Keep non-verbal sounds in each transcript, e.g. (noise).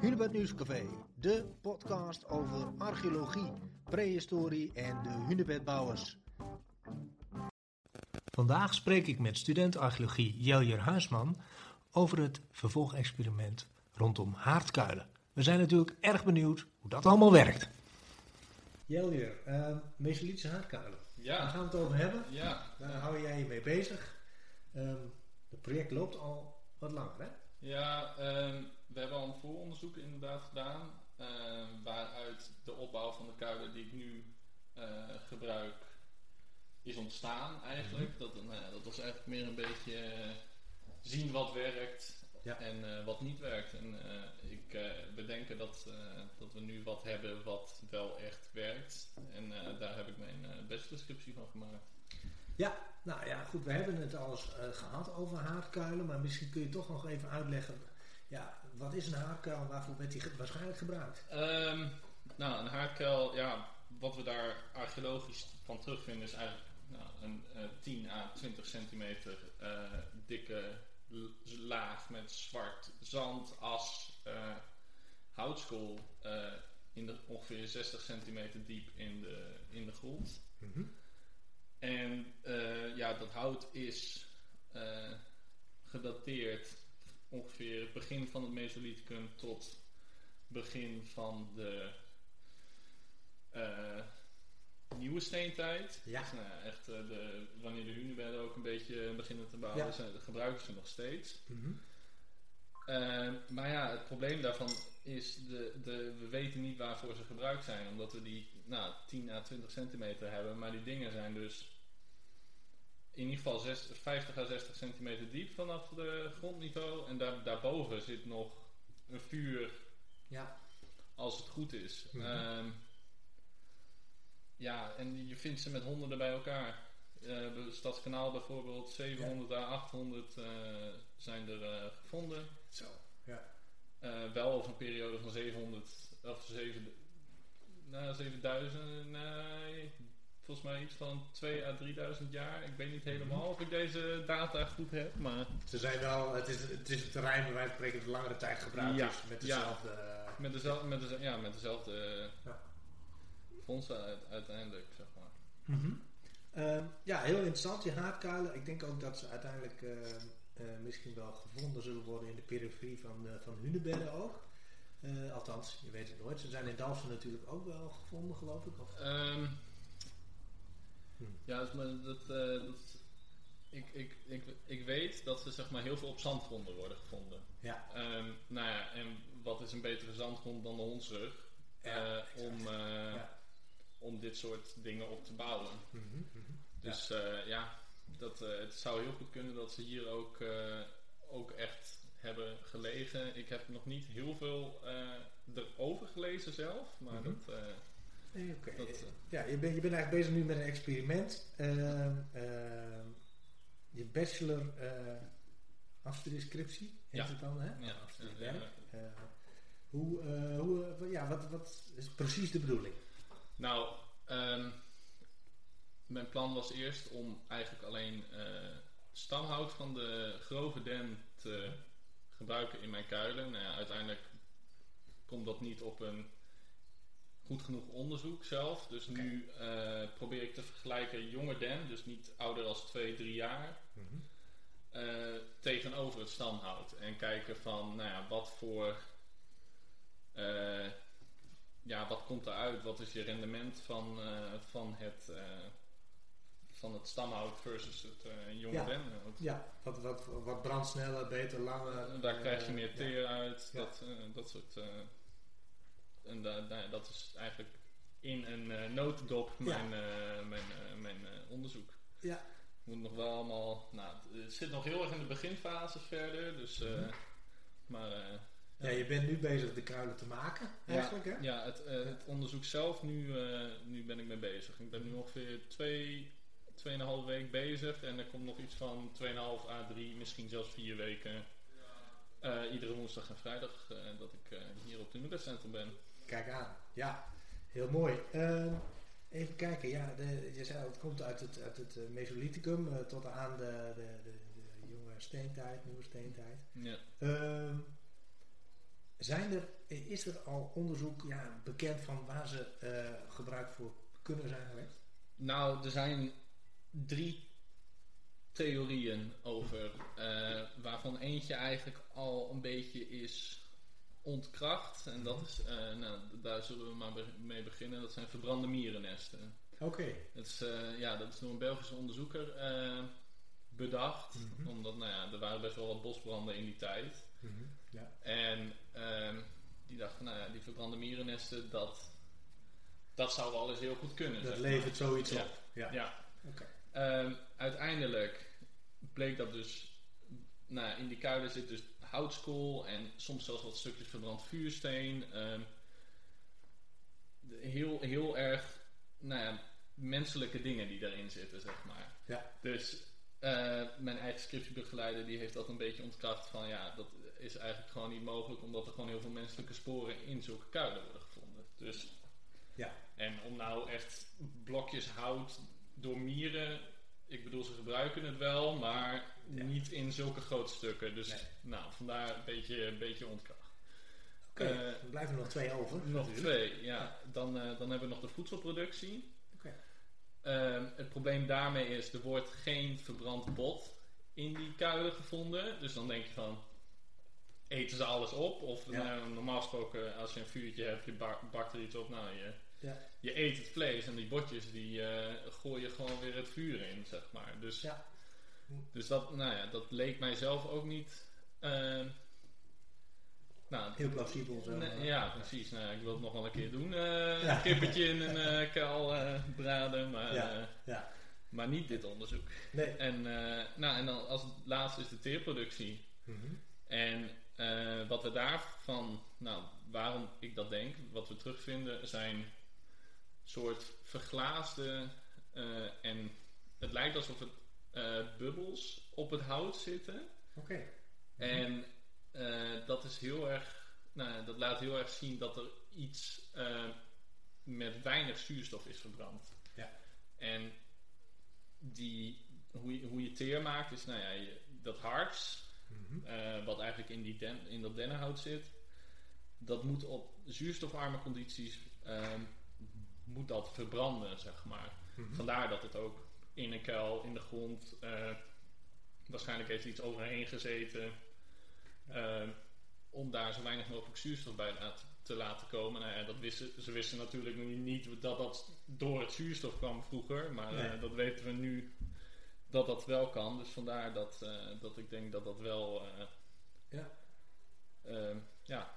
Hunebed Nieuwscafé, de podcast over archeologie, prehistorie en de hunebedbouwers. Vandaag spreek ik met student archeologie Jeljer Huisman over het vervolgexperiment rondom haardkuilen. We zijn natuurlijk erg benieuwd hoe dat allemaal werkt. Jeljer, uh, Mesolithische haardkuilen. Ja. Daar gaan we het over hebben. Ja. Daar hou jij je mee bezig. Um, het project loopt al wat langer, hè? Ja, um, we hebben al een vooronderzoek inderdaad gedaan. Uh, waaruit de opbouw van de kuilen die ik nu uh, gebruik is ontstaan eigenlijk. Mm -hmm. dat, nou dat was eigenlijk meer een beetje uh, zien wat werkt ja. en wat niet werkt. En ik bedenken dat, dat we nu wat hebben wat wel echt werkt. En daar heb ik mijn bachelorsscriptie van gemaakt. Ja, nou ja, goed. We hebben het al eens gehad over haardkuilen. Maar misschien kun je toch nog even uitleggen ja, wat is een haardkuil en waarvoor werd die waarschijnlijk gebruikt? Um, nou, een haardkuil, ja, wat we daar archeologisch van terugvinden is eigenlijk nou, een uh, 10 à 20 centimeter uh, dikke laag met zwart zand, as, uh, houtskool in de ongeveer 60 centimeter diep in de, in de grond. Mm -hmm. En ja, dat hout is gedateerd ongeveer het begin van het Mesolithicum tot begin van de uh, nieuwe steentijd. Ja. Dus, nou, echt de, wanneer de hunebedden ook een beetje beginnen te bouwen, Ja. zijn, gebruiken ze nog steeds. Mhm. Uh, maar ja, het probleem daarvan is, de, de, we weten niet waarvoor ze gebruikt zijn. Omdat we die nou, 10 à 20 centimeter hebben. Maar die dingen zijn dus in ieder geval 60, 50 à 60 centimeter diep vanaf de grondniveau. En daar, daarboven zit nog een vuur Ja. als het goed is. Mhm. Ehm, ja, en je vindt ze met honderden bij elkaar. Eh, Stadskanaal bijvoorbeeld, 700 à 800 eh, zijn er eh, gevonden. Zo, ja. Wel over een periode van 700 of 7, nou, 7000, nee, volgens mij iets van 2 à 3000 jaar. Ik weet niet helemaal of ik deze data goed heb, maar Ze zijn wel, het is, het is een terrein waar wij spreken de langere tijd gebruikt Ja, is met ja. dezelfde... eh, met dezelfde, met ja, met dezelfde Ja. fondsen uit- uiteindelijk, zeg maar. Mhm. Ehm, ja, heel interessant, die haardkuilen. Ik denk ook dat ze uiteindelijk ehm, eh, misschien wel gevonden zullen worden in de periferie van, eh, van Hunebedden ook. Eh, althans, je weet het nooit. Ze zijn in Dalfsen natuurlijk ook wel gevonden, geloof ik. Of, Ehm, Hm. Ja, dus maar dat, eh, dat, ik, ik, ik, ik weet dat er zeg maar, heel veel op zandgronden worden gevonden. ja, Ehm, nou ja, en wat is een betere zandgrond dan de hondsrug Ja, eh, om, eh, Ja. om dit soort dingen op te bouwen. Mhm, mhm. Dus ja, ja dat, het zou heel goed kunnen dat ze hier ook, ook echt hebben gelegen. Ik heb nog niet heel veel erover gelezen zelf, maar Mhm. dat... eh, Nee, oké. Dat, Ja, je, bent je bent eigenlijk bezig nu met een experiment. Ehm, ehm, je bachelor eh afstudeerscriptie heet Ja. het dan, hè? Ja, Eh, hoe, hoe, ja, wat, wat is precies de bedoeling? Nou, ehm, mijn plan was eerst om eigenlijk alleen stamhout van de grove den te gebruiken in mijn kuilen. Nou ja, uiteindelijk komt dat niet op een goed genoeg onderzoek zelf. Dus nu eh, probeer ik te vergelijken jonge den, dus niet ouder als 2, 3 jaar, eh, tegenover het stamhout. En kijken van, nou ja, wat voor... eh, ja, wat komt eruit? Wat is je rendement van, van, het, van het stamhout versus het jonge Ja. denhout? Ja, wat, wat, wat brandsneller, beter, langer. Daar krijg je meer ja. teer uit, Ja. dat, dat soort... en da- da- dat is eigenlijk in een eh, notendop Ja. mijn, eh, mijn, eh, mijn onderzoek. Ja, moet nog wel allemaal. Nou, het zit nog heel erg in de beginfase verder. Dus. Mhm. Maar. ja, je bent nu bezig de kuilen te maken, eigenlijk, hè? ja, het, het onderzoek zelf, nu, nu ben ik mee bezig. Ik ben nu ongeveer twee, tweeënhalve week bezig. En er komt nog iets van 2,5 à 3, misschien zelfs vier weken. iedere woensdag en vrijdag dat ik hier op het Universiteitscentrum ben. Kijk aan. Ja, heel mooi. Ehm, even kijken. Ja, de, je zei al, het komt uit het, uit het eh, Mesolithicum eh, tot aan de, de, de, de jonge steentijd, nieuwe steentijd. Ja. Ehm, zijn er is er al onderzoek ja, bekend van waar ze uh, gebruik voor kunnen zijn geweest? Nou, er zijn drie theorieën over, waarvan eentje eigenlijk al een beetje is ontkracht. En dat is, uh, nou, daar zullen we maar mee beginnen. Dat zijn verbrande mierennesten. Oké. Dat, is, uh, ja, dat is door een Belgische onderzoeker bedacht. Mhm. Omdat, nou ja, er waren best wel wat bosbranden in die tijd. Mhm. Ja. En ehm, die dachten, nou ja, die verbrande mierennesten, dat, dat zou wel eens heel goed kunnen. Dat levert maar. zoiets Ja. op. Ja. Ja. Oké. Ehm, uiteindelijk bleek dat dus, nou in die kuilen zit dus houtskool en soms zelfs wat stukjes verbrand vuursteen. Ehm, heel, heel erg, nou ja, menselijke dingen die daarin zitten, zeg maar. Ja. Dus eh, mijn eigen scriptiebegeleider die heeft dat een beetje ontkracht van ja, dat is eigenlijk gewoon niet mogelijk omdat er gewoon heel veel menselijke sporen in zulke kuilen worden gevonden. Dus Ja. en om nou echt blokjes hout door mieren, ik bedoel ze gebruiken het wel, maar Ja. niet in zulke grote stukken. Dus Nee. nou, vandaar een beetje, een beetje ontkracht. Oké, Eh, er blijven er nog twee over. Nog natuurlijk. twee, ja. Dan, eh, dan hebben we nog de voedselproductie. Oké. Ehm, het probleem daarmee is, er wordt geen verbrand bot in die kuilen gevonden. Dus dan denk je van, eten ze alles op? Of Ja. nou, normaal gesproken, als je een vuurtje hebt, je ba- bakt er iets op. Nou, je, Ja. je eet het vlees en die botjes, die eh gooi je gewoon weer het vuur in, zeg maar. Dus, Ja. Dus dat, nou ja, dat leek mij zelf ook niet... ehm, nou, Heel plausibel zo. Nee, ja, precies. Nou, ik wil het nog wel een keer doen. Ja. Een kippetje in een kuil eh, braden, maar, Ja. Ja. maar niet dit onderzoek. Nee. En, nou, en dan als laatste is de teerproductie. Mhm. En wat we daarvan, nou, waarom ik dat denk, wat we terugvinden, zijn soort verglaasde en het lijkt alsof het bubbels op het hout zitten. Oké. En eh, dat is heel erg, nou, dat laat heel erg zien dat er iets eh, met weinig zuurstof is verbrand. Ja. En die, hoe, je, hoe je teer maakt is, nou ja, je, dat harts, Mhm. eh, wat eigenlijk in, die den, in dat dennenhout zit, dat moet op zuurstofarme condities ehm, moet dat verbranden, zeg maar. Mhm. Vandaar dat het ook in een kuil, in de grond, eh, waarschijnlijk heeft er iets overheen gezeten. eh, om daar zo weinig mogelijk zuurstof bij te laten komen. Nou ja, dat wisten, ze wisten natuurlijk niet dat dat door het zuurstof kwam vroeger. Maar eh, Nee. dat weten we nu dat dat wel kan. Dus vandaar dat, dat ik denk dat dat wel Ja. ja,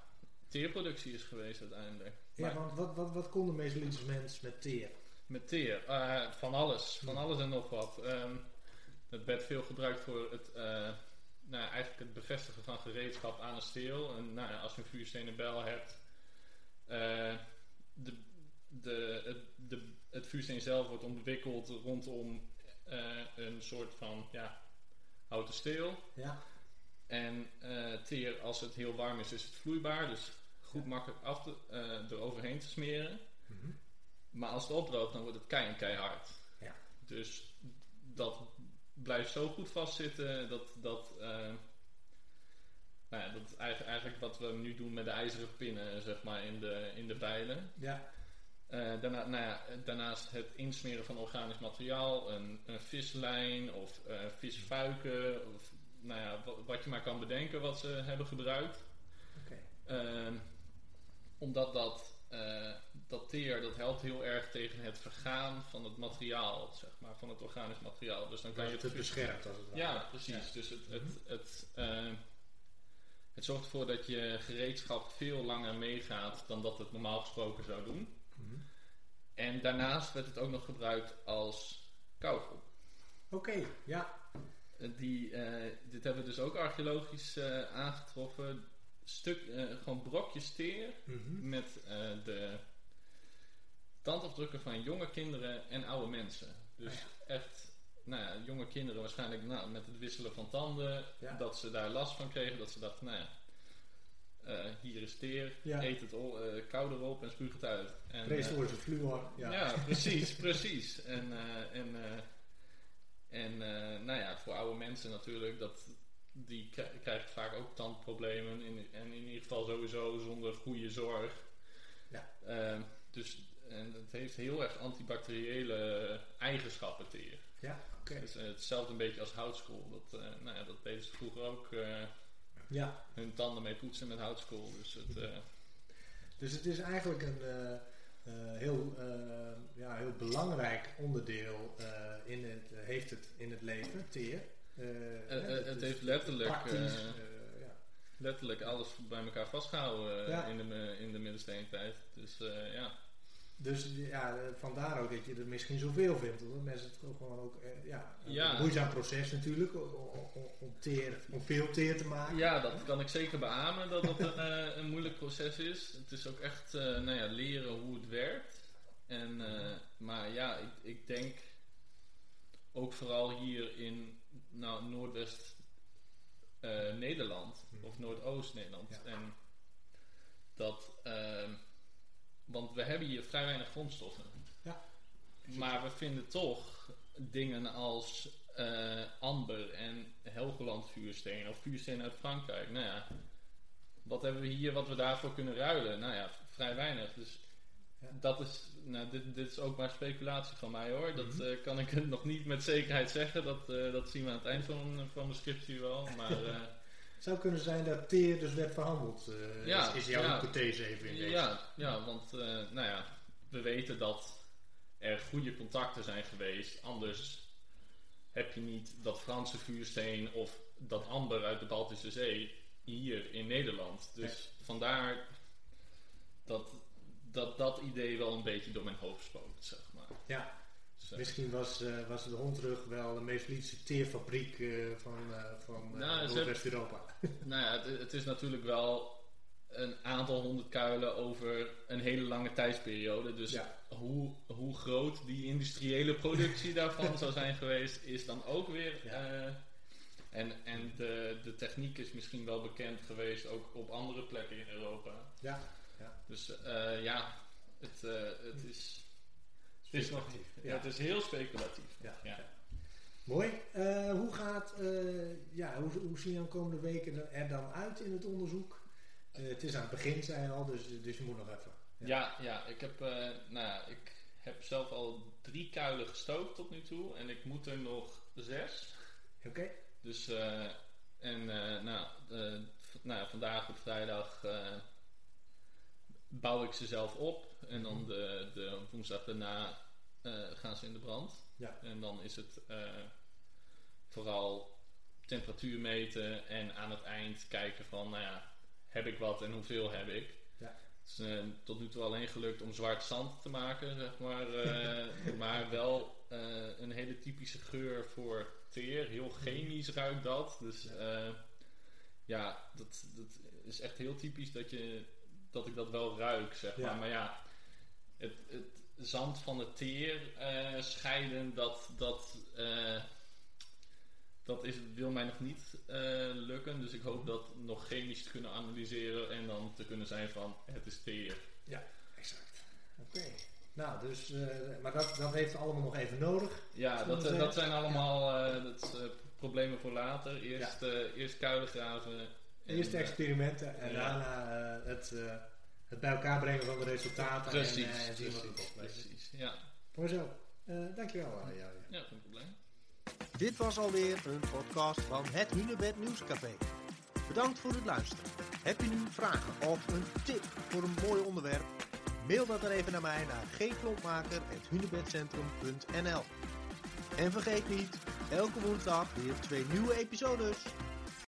teerproductie is geweest uiteindelijk. Ja, Maar- want wat, wat, wat kon de Mesolithische mens met teer? Met teer, eh, van alles, van alles en nog wat. Ehm, het werd veel gebruikt voor het, eh, nou, ja, eigenlijk het bevestigen van gereedschap aan een steel. En nou, ja, als je een vuurstenen bijl hebt, eh, de, de, het, de, het vuursteen zelf wordt ontwikkeld rondom eh, een soort van ja, houten steel. Ja. En teer, als het heel warm is, is het vloeibaar. Dus goed makkelijk af te, eroverheen te smeren. Mhm. Maar als het opdroogt, dan wordt het keihard. Ja. Dus dat blijft zo goed vastzitten dat dat. eh, nou ja, dat is eigenlijk, eigenlijk wat we nu doen met de ijzeren pinnen, zeg maar, in de, in de bijlen. Ja. Eh, daarna, nou ja, daarnaast het insmeren van organisch materiaal, een, een vislijn of eh, visfuiken, of nou ja, wat, wat je maar kan bedenken wat ze hebben gebruikt. Oké. Ehm, omdat dat, eh, dat teer, dat helpt heel erg tegen het vergaan van het materiaal, zeg maar, van het organisch materiaal. Dus dan kan Dat je het beschermt als het ware. Ja, precies. Dus het, het, het, eh, het zorgt ervoor dat je gereedschap veel langer meegaat dan dat het normaal gesproken zou doen. Mhm. En daarnaast werd het ook nog gebruikt als kauwgom. Oké, ja. Eh, Die, dit hebben we dus ook archeologisch aangetroffen. Stuk, eh, gewoon brokjes teer Mhm. met eh, de tandafdrukken van jonge kinderen en oude mensen. Dus Ah echt, nou ja, jonge kinderen waarschijnlijk nou, met het wisselen van tanden, Ja. dat ze daar last van kregen, dat ze dachten, nou ja, eh, hier is teer, eet het o- eh, kou erop en spuug het uit. En, Vrees fluor. Ja. ja. precies, (laughs) precies. En, en, en nou ja, voor oude mensen natuurlijk, dat, die krijgt vaak ook tandproblemen. In, en in ieder geval sowieso zonder goede zorg. Ja. Ehm, dus en het heeft heel erg antibacteriële eigenschappen teer. Ja, oké. Dus, eh, hetzelfde een beetje als houtskool. Dat, eh, nou ja, dat deden ze vroeger ook eh, Ja, hun tanden mee poetsen met houtskool. Dus het, dus het is eigenlijk een heel, ja, heel belangrijk onderdeel in het, heeft het in het leven, teer. Eh, het, hè, het, heeft letterlijk, eh, eh, ja. letterlijk alles bij elkaar vastgehouden eh, Ja. in, de, in de middensteentijd. Dus eh, ja. Dus ja, eh, vandaar ook dat je er misschien zoveel vindt. Omdat mensen het ook gewoon ook, eh, ja, Ja. een moeizaam proces natuurlijk om, teer, om veel teer te maken. ja, dat kan ik zeker beamen dat het een, eh, een moeilijk proces is. Het is ook echt eh, nou ja, leren hoe het werkt. En, eh, maar ja, ik, ik denk ook vooral hier in nou, Noordwest eh, Nederland Hmm. of Noordoost Nederland. Ja. En dat, ehm, want we hebben hier vrij weinig grondstoffen. Ja. Maar we vinden toch dingen als eh, amber en Helgoland vuursteen of vuursteen uit Frankrijk. Nou ja, wat hebben we hier wat we daarvoor kunnen ruilen? Nou ja, vrij weinig. Dus Ja. dat is, nou, dit, dit is ook maar speculatie van mij hoor. Dat Mhm. eh, kan ik nog niet met zekerheid zeggen. Dat, eh, dat zien we aan het eind van, van mijn scriptie wel. Maar (laughs) eh, Het zou kunnen zijn dat teer dus werd verhandeld. eh, Ja, is, is jouw ja. hypothese even in deze. ja, ja, want eh, nou ja, we weten dat er goede contacten zijn geweest. Anders heb je niet dat Franse vuursteen of dat amber uit de Baltische Zee hier in Nederland. Dus vandaar dat, dat dat idee wel een beetje door mijn hoofd spookt, zeg maar. Ja, Dus, misschien was, eh, was de Hondrug wel de meest liefste teerfabriek eh, van, eh, van Nou, ze Noordwest-Europa. (laughs) Nou ja, het, het is natuurlijk wel een aantal honderd kuilen over een hele lange tijdsperiode. Dus Ja. hoe, hoe groot die industriële productie (laughs) daarvan zou zijn geweest, is dan ook weer. Ja. en en de, de techniek is misschien wel bekend geweest ook op andere plekken in Europa. Ja, Dus eh, ja, het, eh, het is. Het is, nog, ja. het is heel speculatief. ja. Mooi. Eh, hoe gaat, eh, ja, hoe, hoe zien de komende weken er- dan uit in het onderzoek? Het is aan het begin, zei je al, dus, dus je moet nog even. Ja. Ja, ja, ik heb, nou ik heb zelf al drie kuilen gestookt tot nu toe en ik moet er nog zes. Oké? Dus, en nou, nou, vandaag op vrijdag bouw ik ze zelf op en dan de, de woensdag daarna eh, gaan ze in de brand. Ja. En dan is het eh, vooral temperatuur meten en aan het eind kijken van, nou ja, heb ik wat en hoeveel heb ik? Ja. Het is eh, tot nu toe alleen gelukt om zwart zand te maken, zeg maar. (laughs) maar wel een hele typische geur voor teer. Heel chemisch ruikt dat. Dus ja dat, dat is echt heel typisch dat, je, dat ik dat wel ruik, zeg Ja. maar. Maar ja, het, het zand van het teer eh, scheiden, dat, dat, eh, dat is, wil mij nog niet eh, lukken. Dus ik hoop dat nog chemisch te kunnen analyseren en dan te kunnen zijn van het is teer. Exact. Oké. Nou, dus, maar dat, dat heeft allemaal nog even nodig. Ja, dat, dat zijn allemaal dat problemen voor later. Eerst, eh, eerst kuilen graven. Eerst de experimenten en ja. daarna eh, het, eh, het bij elkaar brengen van de resultaten. Precies, en, eh, en zien wat het precies. Ja, Mooi zo. Eh, dankjewel, Jari. ja, geen probleem. Dit was alweer een podcast van het Hunebed Nieuwscafé. Bedankt voor het luisteren. Heb je nu vragen of een tip voor een mooi onderwerp? Mail dat er even naar mij naar gklompmaker.hunebedcentrum.nl En vergeet niet, elke woensdag weer twee nieuwe episodes.